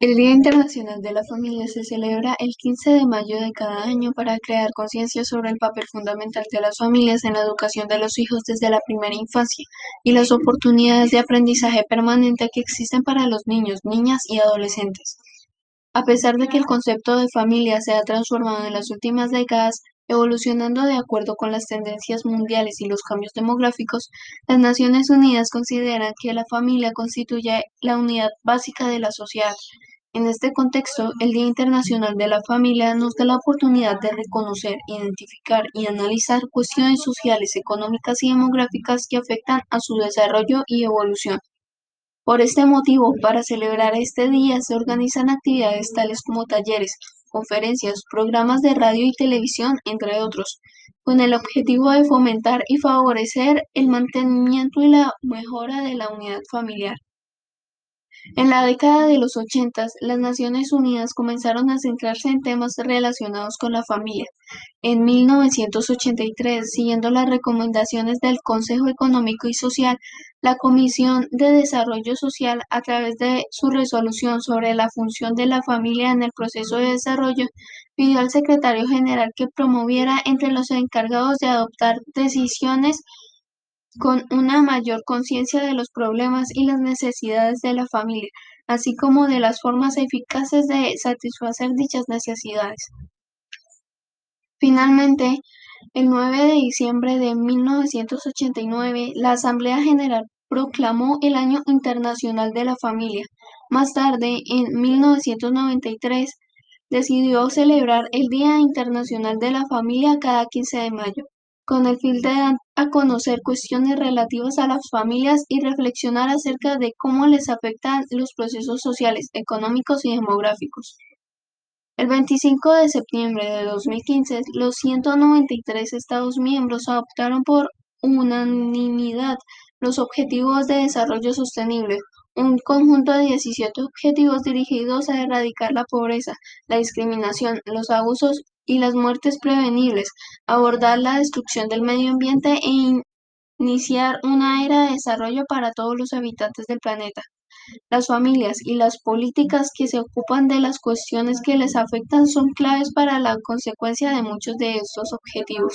El Día Internacional de la Familia se celebra el 15 de mayo de cada año para crear conciencia sobre el papel fundamental de las familias en la educación de los hijos desde la primera infancia y las oportunidades de aprendizaje permanente que existen para los niños, niñas y adolescentes. A pesar de que el concepto de familia se ha transformado en las últimas décadas, evolucionando de acuerdo con las tendencias mundiales y los cambios demográficos, las Naciones Unidas consideran que la familia constituye la unidad básica de la sociedad. En este contexto, el Día Internacional de la Familia nos da la oportunidad de reconocer, identificar y analizar cuestiones sociales, económicas y demográficas que afectan a su desarrollo y evolución. Por este motivo, para celebrar este día se organizan actividades tales como talleres, conferencias, programas de radio y televisión, entre otros, con el objetivo de fomentar y favorecer el mantenimiento y la mejora de la unidad familiar. En la década de los ochentas, las Naciones Unidas comenzaron a centrarse en temas relacionados con la familia. En 1983, siguiendo las recomendaciones del Consejo Económico y Social, la Comisión de Desarrollo Social, a través de su resolución sobre la función de la familia en el proceso de desarrollo, pidió al secretario general que promoviera entre los encargados de adoptar decisiones con una mayor conciencia de los problemas y las necesidades de la familia, así como de las formas eficaces de satisfacer dichas necesidades. Finalmente, el 9 de diciembre de 1989, la Asamblea General proclamó el Año Internacional de la Familia. Más tarde, en 1993, decidió celebrar el Día Internacional de la Familia cada 15 de mayo con el fin de dar a conocer cuestiones relativas a las familias y reflexionar acerca de cómo les afectan los procesos sociales, económicos y demográficos. El 25 de septiembre de 2015, los 193 Estados miembros adoptaron por unanimidad los Objetivos de Desarrollo Sostenible, un conjunto de 17 objetivos dirigidos a erradicar la pobreza, la discriminación, los abusos y las muertes prevenibles, abordar la destrucción del medio ambiente e iniciar una era de desarrollo para todos los habitantes del planeta. Las familias y las políticas que se ocupan de las cuestiones que les afectan son claves para la consecuencia de muchos de estos objetivos.